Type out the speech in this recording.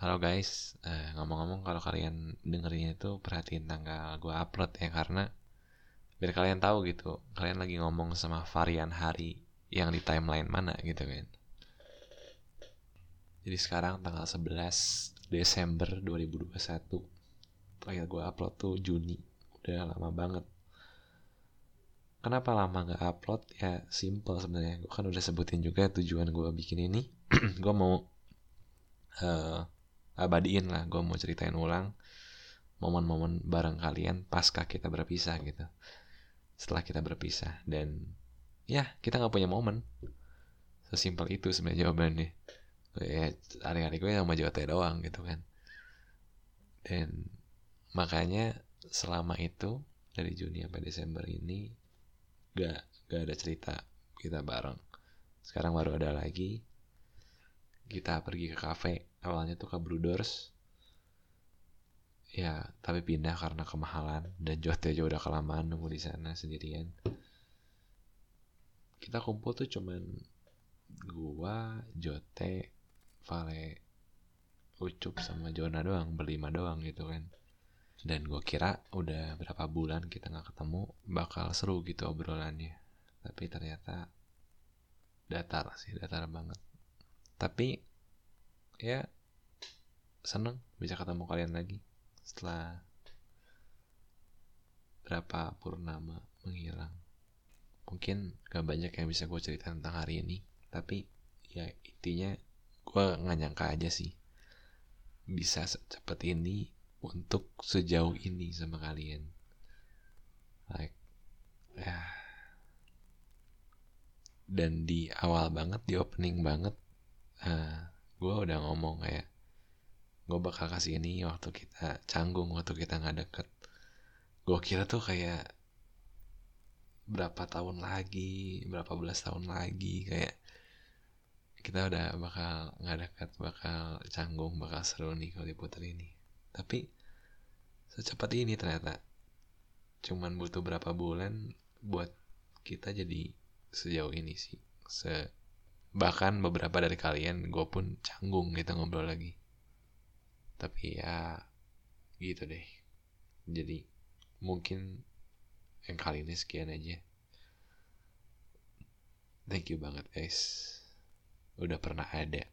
halo guys. Eh, ngomong-ngomong kalau kalian dengerin itu perhatiin tanggal gue upload ya karena biar kalian tahu gitu kalian lagi ngomong sama varian hari yang di timeline mana gitu kan. Jadi sekarang tanggal 11 Desember 2021 terakhir gue upload tuh Juni. Udah lama banget. Kenapa lama gak upload? Ya simple sebenarnya. Gue kan udah sebutin juga tujuan gue bikin ini. Gue mau uh, abadiin lah gue mau ceritain ulang momen-momen bareng kalian pasca kita berpisah gitu. Setelah kita berpisah dan ya kita nggak punya momen. Sesimpel itu sebenarnya jawabannya. Ya hari-hari gue sama JOT doang gitu kan. Dan makanya selama itu dari Juni sampai Desember ini gak gak ada cerita kita bareng. Sekarang baru ada lagi kita pergi ke cafe awalnya tuh ke Blue Doors ya tapi pindah karena kemahalan dan Jote aja udah kelamaan nunggu di sana sendirian. Kita kumpul tuh cuman gua Jote Vale Ucup sama Jona doang berlima doang gitu kan. Dan gue kira udah berapa bulan kita nggak ketemu bakal seru gitu obrolannya. Tapi ternyata datar sih datar banget tapi ya seneng bisa ketemu kalian lagi setelah berapa purnama menghilang. Mungkin gak banyak yang bisa gue cerita tentang hari ini tapi ya intinya gue nggak nyangka aja sih bisa secepat ini untuk sejauh ini sama kalian. Like ya. Dan di awal banget di opening banget uh, eh, gue udah ngomong kayak gue bakal kasih ini waktu kita canggung waktu kita nggak deket. Gue kira tuh kayak berapa tahun lagi berapa belas tahun lagi kayak kita udah bakal nggak deket bakal canggung bakal seru nih kalau diputar ini tapi secepat ini ternyata. Cuman butuh berapa bulan buat kita jadi sejauh ini sih se bahkan beberapa dari kalian gue pun canggung kita ngobrol lagi. Tapi ya gitu deh. Jadi mungkin yang kali ini sekian aja. Thank you banget guys. Udah pernah ada